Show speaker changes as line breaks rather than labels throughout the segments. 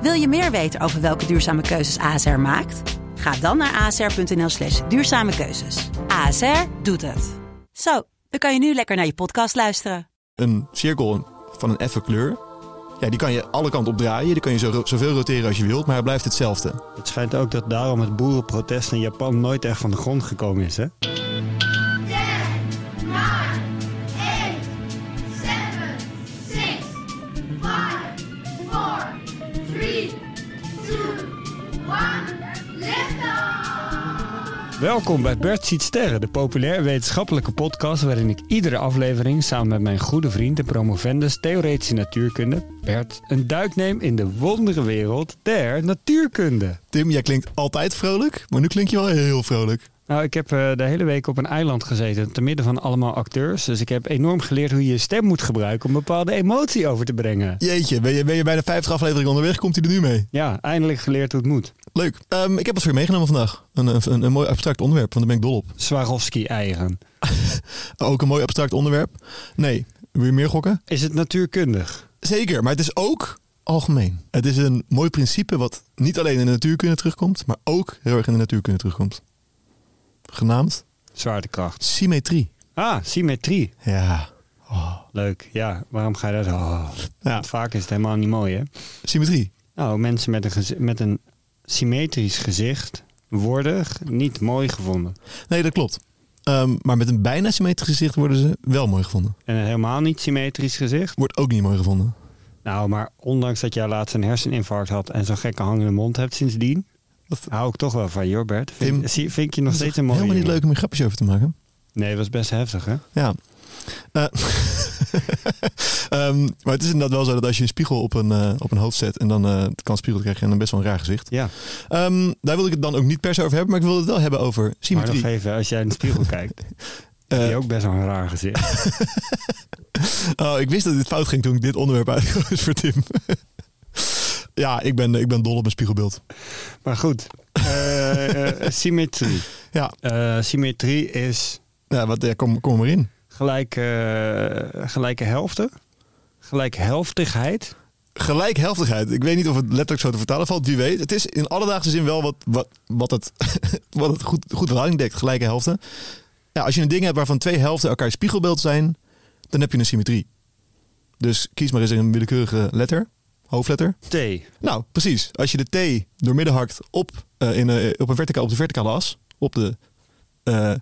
Wil je meer weten over welke duurzame keuzes ASR maakt? Ga dan naar asr.nl slash duurzame keuzes. ASR doet het. Zo, dan kan je nu lekker naar je podcast luisteren.
Een cirkel van een effe kleur. Ja, die kan je alle kanten opdraaien. Die kan je zo, zoveel roteren als je wilt, maar hij blijft hetzelfde.
Het schijnt ook dat daarom het boerenprotest in Japan nooit echt van de grond gekomen is, hè? Welkom bij Bert Ziet Sterren, de populair wetenschappelijke podcast waarin ik iedere aflevering samen met mijn goede vriend en promovendus theoretische natuurkunde, Bert, een duik neem in de wonderenwereld der natuurkunde.
Tim, jij klinkt altijd vrolijk, maar nu klink je wel heel vrolijk.
Nou, ik heb eh, de hele week op een eiland gezeten, te midden van allemaal acteurs. Dus ik heb enorm geleerd hoe je je stem moet gebruiken om bepaalde emotie over te brengen.
Jeetje, ben je, ben je bij de 50 aflevering onderweg? Komt hij er nu mee?
Ja, eindelijk geleerd hoe het moet.
Leuk. Ehm, ik heb wat voor je meegenomen vandaag. Een, een, een mooi abstract onderwerp, want daar ben ik dol op.
Swarovski-eigen.
Ook een mooi abstract onderwerp. Nee, wil je meer gokken?
Is het natuurkundig?
Zeker, maar het is ook algemeen. Het is een mooi principe wat niet alleen in de natuurkunde terugkomt, maar ook heel erg in de natuurkunde terugkomt. Genaamd
Zwaartekracht.
symmetrie.
Ah, symmetrie.
Ja,
Leuk. Ja, waarom ga je dat? Oh.
Ja.
Want vaak is het helemaal niet mooi, hè?
symmetrie.
Nou, mensen met een, met een symmetrisch gezicht worden niet mooi gevonden.
Nee, dat klopt. Ehm, maar met een bijna symmetrisch gezicht worden ze wel mooi gevonden.
En een helemaal niet symmetrisch gezicht.
Wordt ook niet mooi gevonden.
Nou, maar ondanks dat jij laatst een herseninfarct had en zo'n gekke hangende mond hebt sindsdien,
Dat
hou ik toch wel van je, hoor, Bert.
Tim,
Vind, je nog steeds een mooie
helemaal niet leuk om hier grapjes over te maken.
Nee, dat was best heftig, hè?
Ja. Eh, ehm, maar het is inderdaad wel zo dat als je een spiegel op een, eh, op een hoofd zet en dan het kan spiegel krijg je dan best wel een raar gezicht.
Ja,
Ehm, daar wil ik het dan ook niet per se over hebben, maar ik wil het wel hebben over
maar
symmetrie.
nog even, als jij in de spiegel kijkt, heb je ook best wel een raar gezicht.
oh, ik wist dat dit fout ging toen ik dit onderwerp uitkoos voor Tim. Ja, ik ben, ik ben dol op mijn spiegelbeeld.
Maar goed, eh, eh, symmetrie.
Ja,
Eh, symmetrie is
ja wat, ja, kom, kom er maar in.
gelijk, eh, gelijke helften, gelijkhelftigheid.
Gelijkhelftigheid. Ik weet niet of het letterlijk zo te vertalen valt. Wie weet. Het is in alledaagse zin wel wat, wat, wat het, wat het goed, goed dekt. Gelijke helften. Ja, als je een ding hebt waarvan twee helften elkaar spiegelbeeld zijn, dan heb je een symmetrie. Dus kies maar eens een willekeurige letter. Hoofdletter.
T.
Nou, precies. Als je de T doormidden hakt op, eh, in, eh, op, een verticaal, op de verticale as, op de eh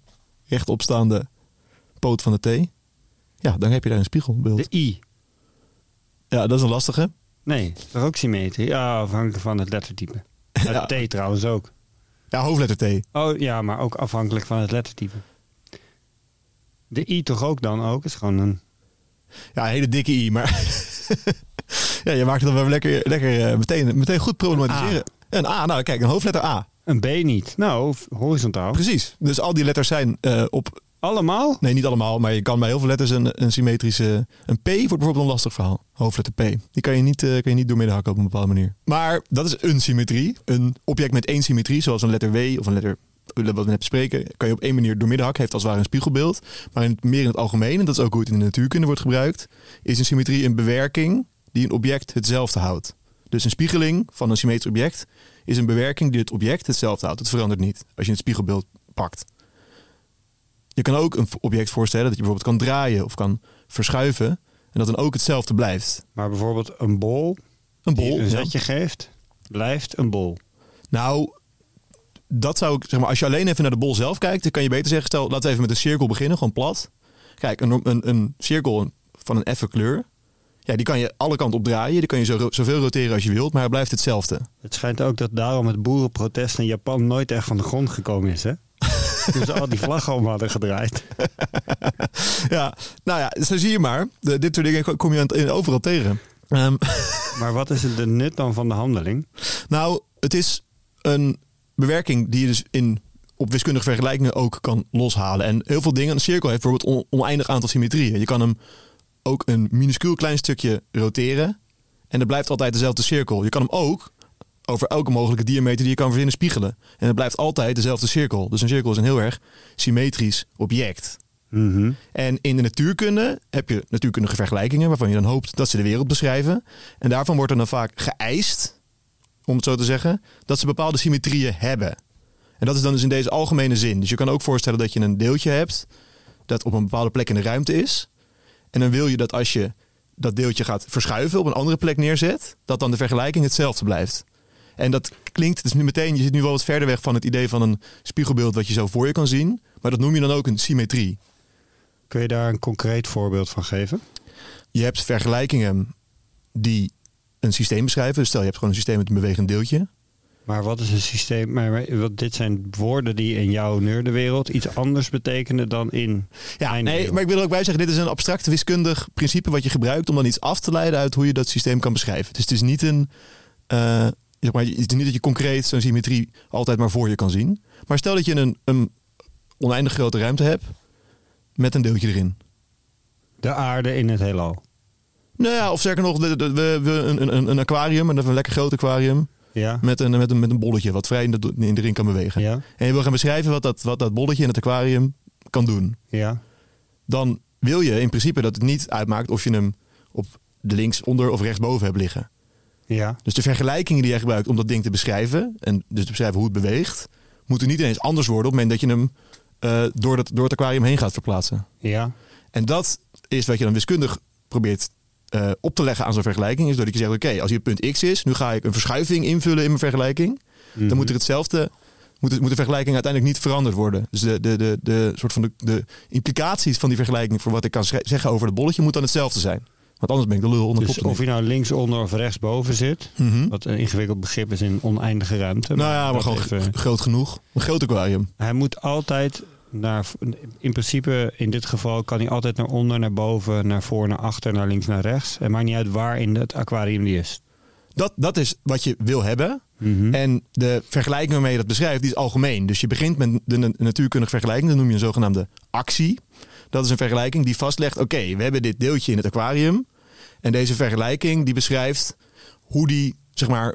rechtopstaande poot van de T, ja, dan heb je daar een spiegelbeeld.
De I.
Ja, dat is een lastige.
Nee, is toch ook symmetrie? Ja, afhankelijk van het lettertype.
Ja.
T trouwens ook.
Ja, hoofdletter T.
Oh ja, maar ook afhankelijk van het lettertype. De I toch ook dan ook? Is gewoon een...
Ja, een hele dikke I, maar ja, je maakt het dan wel lekker, lekker eh, meteen, meteen goed problematiseren. Een A, nou kijk, een hoofdletter A.
Een B niet. Nou, horizontaal.
Precies. Dus al die letters zijn eh, op,
Allemaal?
nee niet allemaal, maar je kan bij heel veel letters een, een symmetrische, een P wordt bijvoorbeeld een lastig verhaal. Hoofdletter P. Die kan je niet, eh, kan je niet doormidden hakken op een bepaalde manier. Maar dat is een symmetrie. Een object met één symmetrie, zoals een letter W of een letter wat we net bespreken, kan je op één manier doormidden hakken. Heeft als het ware een spiegelbeeld. Maar in het, meer in het algemeen, en dat is ook hoe het in de natuurkunde wordt gebruikt, is een symmetrie een bewerking die een object hetzelfde houdt. Dus een spiegeling van een symmetrisch object is een bewerking die het object hetzelfde houdt. Het verandert niet als je het spiegelbeeld pakt. Je kan ook een object voorstellen dat je bijvoorbeeld kan draaien of kan verschuiven en dat dan ook hetzelfde blijft.
Maar bijvoorbeeld een bol
Een
die
bol.
een
ja.
zetje geeft, blijft een bol.
Nou, dat zou ik, zeg maar, als je alleen even naar de bol zelf kijkt, dan kan je beter zeggen, stel, laten we even met een cirkel beginnen, gewoon plat. Kijk, een, een, een cirkel van een effe kleur, ja, die kan je alle kanten opdraaien, die kan je zo, zoveel roteren als je wilt, maar het blijft hetzelfde.
Het schijnt ook dat daarom het boerenprotest in Japan nooit echt van de grond gekomen is, hè? Toen ze al die vlaggen om hadden gedraaid.
Ja, nou ja, zo zie je maar. De- dit soort dingen kom je overal tegen. Ehm,
Maar wat is het de nut dan van de handeling?
Nou, het is een bewerking die je dus in, op wiskundige vergelijkingen ook kan loshalen. En heel veel dingen, een cirkel heeft bijvoorbeeld on- oneindig aantal symmetrieën. Je kan hem ook een minuscuul klein stukje roteren. En het blijft altijd dezelfde cirkel. Je kan hem ook over elke mogelijke diameter die je kan verzinnen spiegelen. En het blijft altijd dezelfde cirkel. Dus een cirkel is een heel erg symmetrisch object.
Mhm.
En in de natuurkunde heb je natuurkundige vergelijkingen waarvan je dan hoopt dat ze de wereld beschrijven. En daarvan wordt er dan vaak geëist, om het zo te zeggen, dat ze bepaalde symmetrieën hebben. En dat is dan dus in deze algemene zin. Dus je kan ook voorstellen dat je een deeltje hebt dat op een bepaalde plek in de ruimte is. En dan wil je dat als je dat deeltje gaat verschuiven, op een andere plek neerzet, dat dan de vergelijking hetzelfde blijft. En dat klinkt dus nu meteen, je zit nu wel wat verder weg van het idee van een spiegelbeeld wat je zo voor je kan zien. Maar dat noem je dan ook een symmetrie.
Kun je daar een concreet voorbeeld van geven?
Je hebt vergelijkingen die een systeem beschrijven. Dus stel je hebt gewoon een systeem met een bewegend deeltje.
Maar wat is een systeem? Maar, maar wat, dit zijn woorden die in jouw nerdenwereld iets anders betekenen dan in
Ja,
mijn
nee,
wereld.
maar ik wil er ook bij zeggen, dit is een abstract wiskundig principe wat je gebruikt om dan iets af te leiden uit hoe je dat systeem kan beschrijven. Dus het is niet een, eh, zeg maar, het is niet dat je concreet zo'n symmetrie altijd maar voor je kan zien. Maar stel dat je een, een oneindig grote ruimte hebt met een deeltje erin.
de aarde in het heelal.
Nou ja, of sterker nog, de, een, een, een aquarium, en dat een lekker groot aquarium,
Ja.
met een, met een, met een bolletje wat vrij in de, in de ring kan bewegen.
Ja.
En je wil gaan beschrijven wat dat, wat dat bolletje in het aquarium kan doen.
Ja.
Dan wil je in principe dat het niet uitmaakt of je hem op de links onder of rechtsboven hebt liggen.
Ja.
Dus de vergelijkingen die jij gebruikt om dat ding te beschrijven, en dus te beschrijven hoe het beweegt, moeten niet ineens anders worden op het moment dat je hem eh, door, het, door het aquarium heen gaat verplaatsen.
Ja.
En dat is wat je dan wiskundig probeert eh, op te leggen aan zo'n vergelijking. Is dat je zegt, oké, als hier punt x is, nu ga ik een verschuiving invullen in mijn vergelijking.
Mhm.
Dan moet er hetzelfde, moet, de vergelijking uiteindelijk niet veranderd worden. Dus de, de, de, de, soort van de, de implicaties van die vergelijking voor wat ik kan zeggen over het bolletje moet dan hetzelfde zijn. Want anders ben ik de lul onder
Dus of je nou links onder of rechts boven zit,
Mhm.
wat een ingewikkeld begrip is in oneindige ruimte.
Nou ja, maar gewoon
even-
g- groot genoeg. Een groot aquarium.
Hij moet altijd naar, in principe in dit geval kan hij altijd naar onder, naar boven, naar voor, naar achter, naar links, naar rechts. Het maakt niet uit waar in het aquarium die is.
Dat, dat is wat je wil hebben.
Mhm.
En de vergelijking waarmee je dat beschrijft, die is algemeen. Dus je begint met de na- natuurkundige vergelijking, dat noem je een zogenaamde actie. Dat is een vergelijking die vastlegt, oké, we hebben dit deeltje in het aquarium. En deze vergelijking die beschrijft hoe die, zeg maar,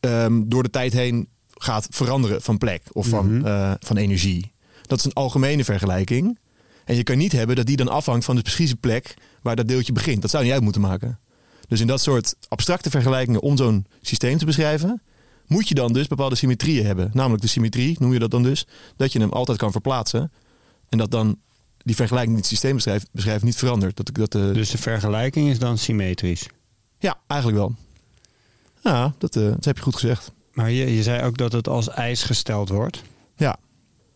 ehm, door de tijd heen gaat veranderen van plek of van,
Mhm.
eh, van energie. Dat is een algemene vergelijking. En je kan niet hebben dat die dan afhangt van de precieze plek waar dat deeltje begint. Dat zou niet uit moeten maken. Dus in dat soort abstracte vergelijkingen om zo'n systeem te beschrijven, moet je dan dus bepaalde symmetrieën hebben. Namelijk de symmetrie, noem je dat dan dus, dat je hem altijd kan verplaatsen. En dat dan die vergelijking die het systeem beschrijft, beschrijft niet verandert. Dat, dat, eh,
Dus de vergelijking is dan symmetrisch.
Ja, eigenlijk wel. Ja, dat, eh, dat heb je goed gezegd.
Maar je, je zei ook dat het als eis gesteld wordt.
Ja.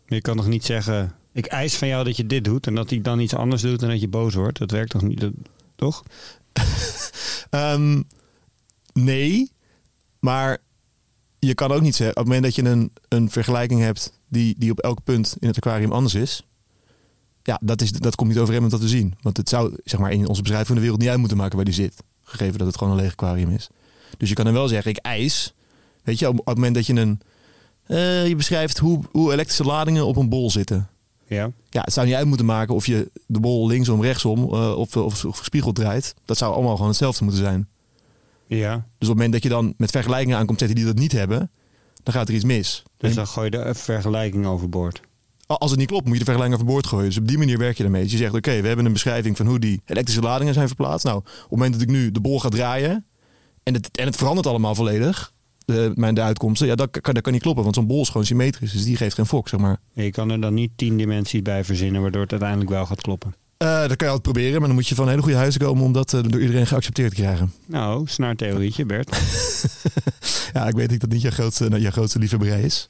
Je kan nog niet zeggen, ik eis van jou dat je dit doet en dat hij dan iets anders doet en dat je boos wordt. Dat werkt toch niet, dat- toch?
Ehm, nee, maar je kan ook niet zeggen, op het moment dat je een, een vergelijking hebt die, die op elk punt in het aquarium anders is, ja, dat, is, dat komt niet overeen met wat we zien. Want het zou zeg maar, in onze beschrijving van de wereld niet uit moeten maken waar die zit, gegeven dat het gewoon een leeg aquarium is. Dus je kan dan wel zeggen, ik eis, weet je, op het moment dat je een, eh, je beschrijft hoe, hoe elektrische ladingen op een bol zitten.
Ja.
Ja, het zou niet uit moeten maken of je de bol linksom, rechtsom eh, of, of, of gespiegeld draait. Dat zou allemaal gewoon hetzelfde moeten zijn.
Ja.
Dus op het moment dat je dan met vergelijkingen aankomt zetten die dat niet hebben, dan gaat er iets mis.
Dus dan gooi je de vergelijking overboord.
als het niet klopt, moet je de vergelijking overboord gooien. Dus op die manier werk je daarmee. Dus je zegt, oké, we hebben een beschrijving van hoe die elektrische ladingen zijn verplaatst. Nou, op het moment dat ik nu de bol ga draaien en het, en het verandert allemaal volledig, de, mijn, de uitkomsten, ja, dat kan, dat kan niet kloppen. Want zo'n bol is gewoon symmetrisch, dus die geeft geen fok, zeg maar.
Je kan er dan niet tien dimensies bij verzinnen, waardoor het uiteindelijk wel gaat kloppen.
Eh dat kan je altijd proberen, maar dan moet je van hele goede huizen komen om dat eh, door iedereen geaccepteerd te krijgen.
Nou, snaartheorietje, Bert.
Ja, ik weet dat dat niet jouw grootste, jouw grootste liefhebberij is.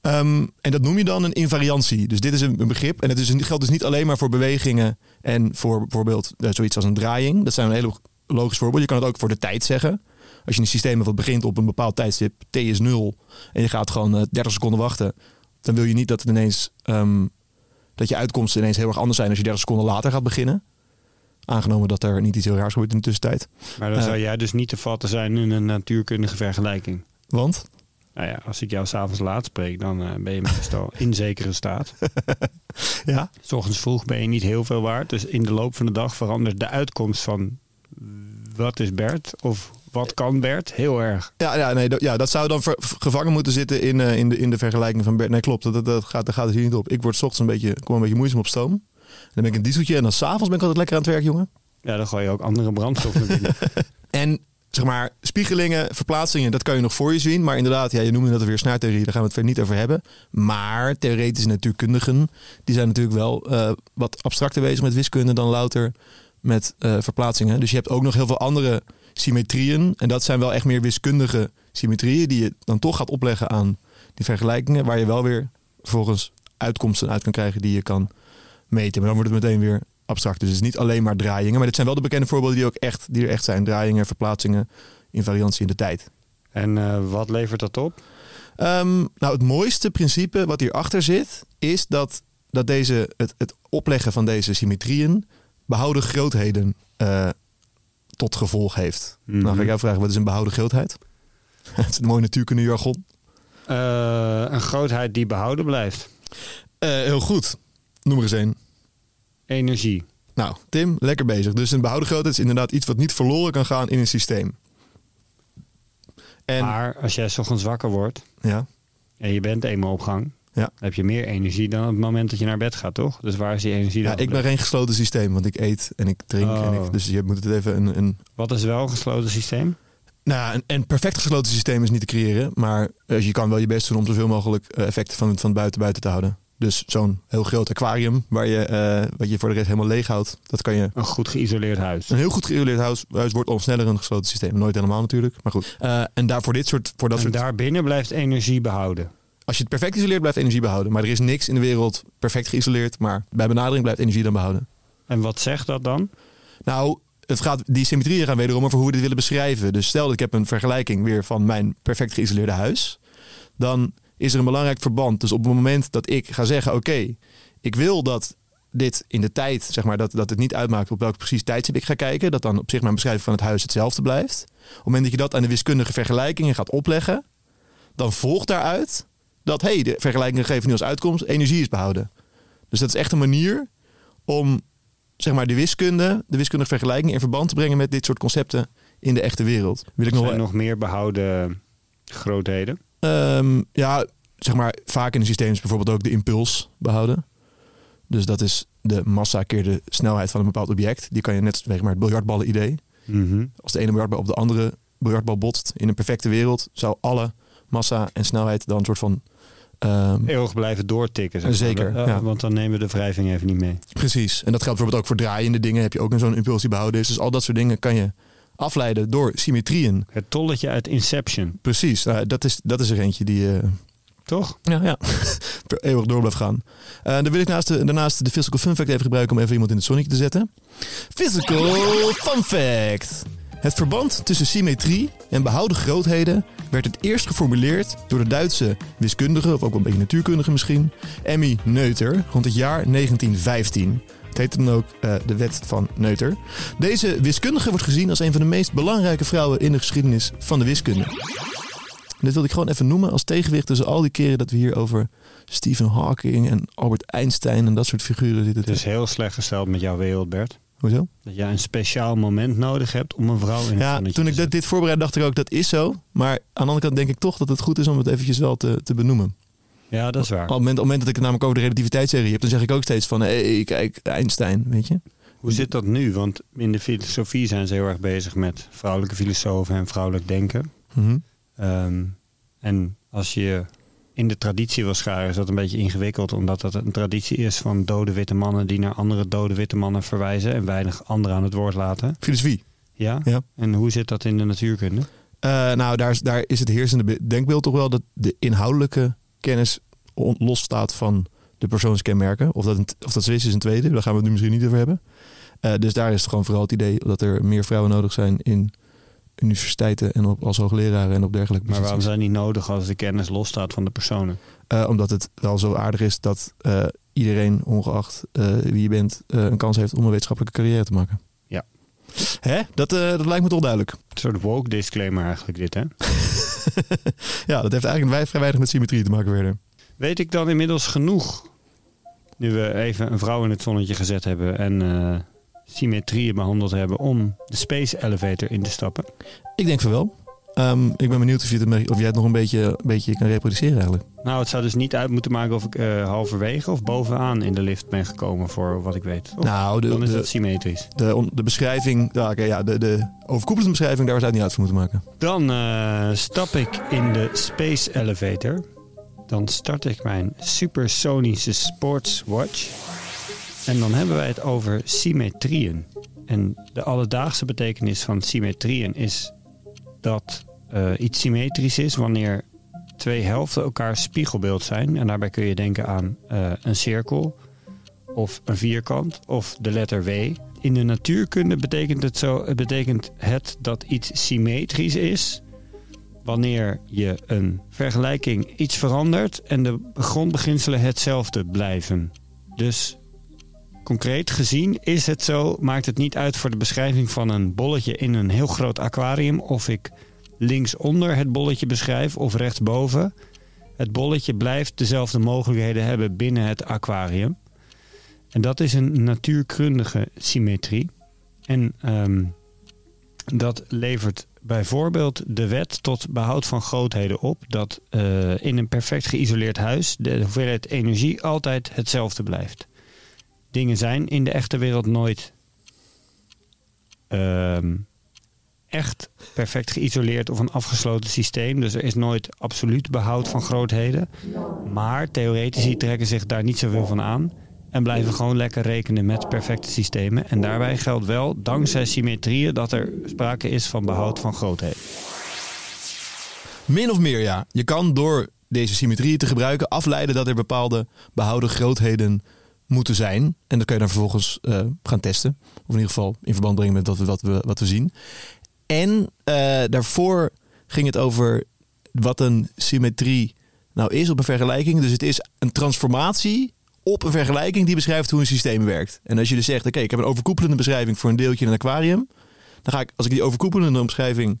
Ehm, en dat noem je dan een invariantie. Dus dit is een, een begrip. En het is, een- geldt dus niet alleen maar voor bewegingen en voor bijvoorbeeld eh, zoiets als een draaiing. Dat zijn een hele logisch voorbeeld. Je kan het ook voor de tijd zeggen. Als je een systeem hebt wat begint op een bepaald tijdstip, t is 0, en je gaat gewoon eh, 30 seconden wachten, dan wil je niet dat het ineens ehm, dat je uitkomsten ineens heel erg anders zijn als je 30 seconden later gaat beginnen. Aangenomen dat er niet iets heel raars gebeurt in de tussentijd.
Maar dan
Eh.
zou jij dus niet te vatten zijn in een natuurkundige vergelijking.
Want?
Nou ja, als ik jou s'avonds laat spreek, dan eh, ben je meestal in zekere staat.
Ja.
S ochtends vroeg ben je niet heel veel waard. Dus in de loop van de dag verandert de uitkomst van wat is Bert of wat kan Bert heel erg.
Ja, ja, nee, dat, ja, dat zou dan ver- gevangen moeten zitten in, eh, in, de, in de vergelijking van Bert. Nee, klopt. Dat, dat, dat gaat, dat gaat dus hier niet op. Ik word 's ochtends een beetje, kom een beetje moeizaam op stoom. Dan ben ik een dieseltje en dan s'avonds ben ik altijd lekker aan het werk, jongen.
Ja, dan gooi je ook andere brandstof naar binnen.
En zeg maar, spiegelingen, verplaatsingen, dat kan je nog voor je zien. Maar inderdaad, ja, je noemde dat weer snaartheorie, daar gaan we het verder niet over hebben. Maar theoretische natuurkundigen, die zijn natuurlijk wel eh, wat abstracter bezig met wiskunde dan louter met eh, verplaatsingen. Dus je hebt ook nog heel veel andere symmetrieën. En dat zijn wel echt meer wiskundige symmetrieën die je dan toch gaat opleggen aan die vergelijkingen. Waar je wel weer vervolgens uitkomsten uit kan krijgen die je kan meten. Maar dan wordt het meteen weer abstract. Dus het is niet alleen maar draaiingen. Maar dit zijn wel de bekende voorbeelden die, ook echt, die er echt zijn. Draaiingen, verplaatsingen, invariantie in de tijd.
En eh, wat levert dat op?
Ehm, nou, het mooiste principe wat hierachter zit, is dat, dat deze, het, het opleggen van deze symmetrieën behouden grootheden eh, tot gevolg heeft.
Mhm.
Nou ga ik jou vragen, wat is een behouden grootheid? Het is een mooi natuurkunde jargon.
Eh, een grootheid die behouden blijft.
Eh, heel goed. Noem er eens één.
Energie.
Nou, Tim, lekker bezig. Dus een behouden grootheid is inderdaad iets wat niet verloren kan gaan in een systeem. En
Maar als jij 's ochtends wakker wordt
ja,
en je bent eenmaal op gang,
Ja.
dan heb je meer energie dan op het moment dat je naar bed gaat, toch? Dus waar is die energie
ja,
dan?
ik ben geen gesloten systeem, want ik eet en ik drink. En
Oh.
ik, dus je moet het even een, een
Wat is wel een gesloten systeem?
Nou, ja, een, een perfect gesloten systeem is niet te creëren. Maar eh, je kan wel je best doen om zoveel mogelijk eh, effecten van, van buiten buiten te houden. Dus zo'n heel groot aquarium waar je, eh, wat je voor de rest helemaal leeg houdt. Dat kan je.
Een goed geïsoleerd huis.
Een heel goed geïsoleerd huis, huis wordt al sneller een gesloten systeem. Nooit helemaal natuurlijk, maar goed. Eh, en daar voor dit soort, voor dat
En
soort,
daarbinnen blijft energie behouden.
Als je het perfect isoleert, blijft energie behouden. Maar er is niks in de wereld perfect geïsoleerd. Maar bij benadering blijft energie dan behouden.
En wat zegt dat dan?
Nou, het gaat, die symmetrieën gaan wederom over hoe we dit willen beschrijven. Dus stel dat ik heb een vergelijking weer van mijn perfect geïsoleerde huis. Dan is er een belangrijk verband. Dus op het moment dat ik ga zeggen, oké, ik wil dat dit in de tijd, zeg maar, dat, dat het niet uitmaakt op welk precies tijdstip ik ga kijken. Dat dan op zich mijn beschrijving van het huis hetzelfde blijft. Op het moment dat je dat aan de wiskundige vergelijkingen gaat opleggen, dan volgt daaruit dat, hey, de vergelijkingen geven nu als uitkomst, energie is behouden. Dus dat is echt een manier om zeg maar, de wiskunde, de wiskundige vergelijking in verband te brengen met dit soort concepten in de echte wereld. Wil ik nog,
nog meer behouden grootheden.
Ehm, ja, zeg maar, vaak in een systeem is bijvoorbeeld ook de impuls behouden. Dus dat is de massa keer de snelheid van een bepaald object. Die kan je net, zeg maar, het biljartballen idee.
Mhm.
Als de ene biljartbal op de andere biljartbal botst in een perfecte wereld, zou alle massa en snelheid dan een soort van. Ehm,
Eeuwig blijven doortikken.
Zeker, ja.
Want dan nemen we de wrijving even niet mee.
Precies. En dat geldt bijvoorbeeld ook voor draaiende dingen. Heb je ook een zo'n impuls die behouden is. Dus al dat soort dingen kan je afleiden door symmetrieën.
Het tolletje uit Inception,
Precies. Nou, dat, is, dat is er eentje die eh,
toch?
ja, ja, eeuwig door blijft gaan. Eh, dan wil ik naast de, daarnaast de physical fun fact even gebruiken om even iemand in het zonnetje te zetten. Physical fun fact. Het verband tussen symmetrie en behouden grootheden werd het eerst geformuleerd door de Duitse wiskundige, of ook wel een beetje natuurkundige misschien, Emmy Neuter, rond het jaar 1915. Het heette dan ook eh, de wet van Neuter. Deze wiskundige wordt gezien als een van de meest belangrijke vrouwen in de geschiedenis van de wiskunde. Dit wilde ik gewoon even noemen als tegenwicht tussen al die keren dat we hier over Stephen Hawking en Albert Einstein en dat soort figuren zitten.
Het is heel slecht gesteld met jouw wereld, Bert.
Hoezo?
Dat jij een speciaal moment nodig hebt om een vrouw in het
Ja, toen ik dit, dit voorbereid dacht ik ook dat is zo. Maar aan de andere kant denk ik toch dat het goed is om het eventjes wel te, te benoemen.
Ja, dat is waar.
Op het, moment, op het moment dat ik het namelijk over de relativiteitstheorie heb, dan zeg ik ook steeds van hé, hey, kijk, Einstein, weet je.
Hoe zit dat nu? Want in de filosofie zijn ze heel erg bezig met vrouwelijke filosofen en vrouwelijk denken.
Mhm.
Ehm, en als je in de traditie wil scharen, is dat een beetje ingewikkeld, omdat dat een traditie is van dode witte mannen die naar andere dode witte mannen verwijzen en weinig anderen aan het woord laten.
Filosofie.
Ja?
Ja.
En hoe zit dat in de natuurkunde?
Eh, nou, daar, is- daar is het heersende be- denkbeeld toch wel dat de inhoudelijke kennis losstaat van de persoonskenmerken. Of dat, een, of dat zo is, is een tweede. Daar gaan we het nu misschien niet over hebben. Eh, dus daar is het gewoon vooral het idee dat er meer vrouwen nodig zijn in universiteiten en op, als hoogleraren en op dergelijke
Maar waarom zijn die nodig als de kennis losstaat van de personen?
Eh, omdat het wel zo aardig is dat eh, iedereen, ongeacht eh, wie je bent, een kans heeft om een wetenschappelijke carrière te maken.
Ja.
Hè? Dat, dat lijkt me toch duidelijk.
Een soort woke disclaimer eigenlijk dit, hè?
ja, dat heeft eigenlijk vrij weinig met symmetrie te maken verder.
Weet ik dan inmiddels genoeg? Nu we even een vrouw in het zonnetje gezet hebben en symmetrieën behandeld hebben om de space elevator in te stappen.
Ik denk van wel. Ehm, ik ben benieuwd of, je het, of jij het nog een beetje, een beetje kan reproduceren eigenlijk.
Nou, het zou dus niet uit moeten maken of ik eh, halverwege of bovenaan in de lift ben gekomen voor wat ik weet. Of
nou, de,
dan is
de,
het symmetrisch.
de, on- de beschrijving, ja, de, de overkoepelende beschrijving, daar zou het niet uit voor moeten maken.
Dan eh, stap ik in de space elevator. Dan start ik mijn supersonische sports watch. En dan hebben wij het over symmetrieën. En de alledaagse betekenis van symmetrieën is dat eh, iets symmetrisch is wanneer twee helften elkaar spiegelbeeld zijn. En daarbij kun je denken aan eh, een cirkel of een vierkant of de letter W. In de natuurkunde betekent het, zo, het betekent het dat iets symmetrisch is wanneer je een vergelijking iets verandert en de grondbeginselen hetzelfde blijven. Dus concreet gezien is het zo, maakt het niet uit voor de beschrijving van een bolletje in een heel groot aquarium of ik linksonder het bolletje beschrijf of rechtsboven. Het bolletje blijft dezelfde mogelijkheden hebben binnen het aquarium. En dat is een natuurkundige symmetrie. En ehm, dat levert bijvoorbeeld de wet tot behoud van grootheden op dat eh, in een perfect geïsoleerd huis de hoeveelheid energie altijd hetzelfde blijft. Dingen zijn in de echte wereld nooit ehm, echt perfect geïsoleerd of een afgesloten systeem. Dus er is nooit absoluut behoud van grootheden. Maar theoretici trekken zich daar niet zoveel van aan. En blijven gewoon lekker rekenen met perfecte systemen. En daarbij geldt wel, dankzij symmetrieën, dat er sprake is van behoud van grootheden.
Min of meer, ja. Je kan door deze symmetrieën te gebruiken afleiden dat er bepaalde behouden grootheden moeten zijn. En dat kan je dan vervolgens eh, gaan testen. Of in ieder geval in verband brengen met dat we, wat, we, wat we zien. En eh, daarvoor ging het over wat een symmetrie nou is op een vergelijking. Dus het is een transformatie op een vergelijking die beschrijft hoe een systeem werkt. En als je dus zegt, oké, ik heb een overkoepelende beschrijving voor een deeltje in een aquarium. Dan ga ik, als ik die overkoepelende omschrijving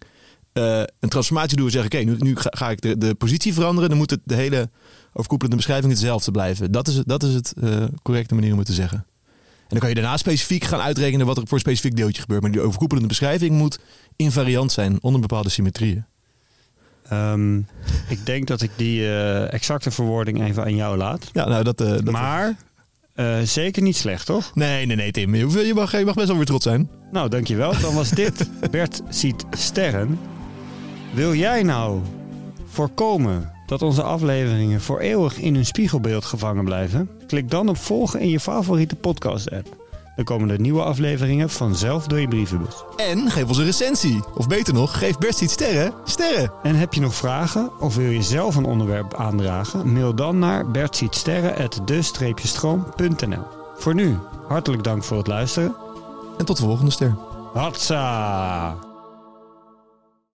eh, een transformatie doe en zeg, oké, nu, nu ga, ga ik de, de positie veranderen. Dan moet het, de hele overkoepelende beschrijving hetzelfde blijven. Dat is, het- dat is het eh, correcte manier om het te zeggen. En dan kan je daarna specifiek gaan uitrekenen wat er voor een specifiek deeltje gebeurt. Maar die overkoepelende beschrijving moet invariant zijn onder bepaalde symmetrieën.
Ehm, ik denk dat ik die eh, exacte verwoording even aan jou laat.
Ja, nou dat... dat
Maar zeker niet slecht, toch?
Nee, nee, nee, Tim. Je, mag, je mag best wel weer trots zijn.
Nou, dankjewel. Dan was dit Bert ziet sterren. Wil jij nou voorkomen dat onze afleveringen voor eeuwig in hun spiegelbeeld gevangen blijven? Klik dan op volgen in je favoriete podcast-app. Dan komen de nieuwe afleveringen vanzelf door je brievenbus.
En geef ons een recensie. Of beter nog, geef Bert iets sterren. Sterren.
En heb je nog vragen of wil je zelf een onderwerp aandragen? Mail dan naar bertzietsterren.de-stroom.nl Voor nu, hartelijk dank voor het luisteren.
En tot de volgende ster.
Hatsa!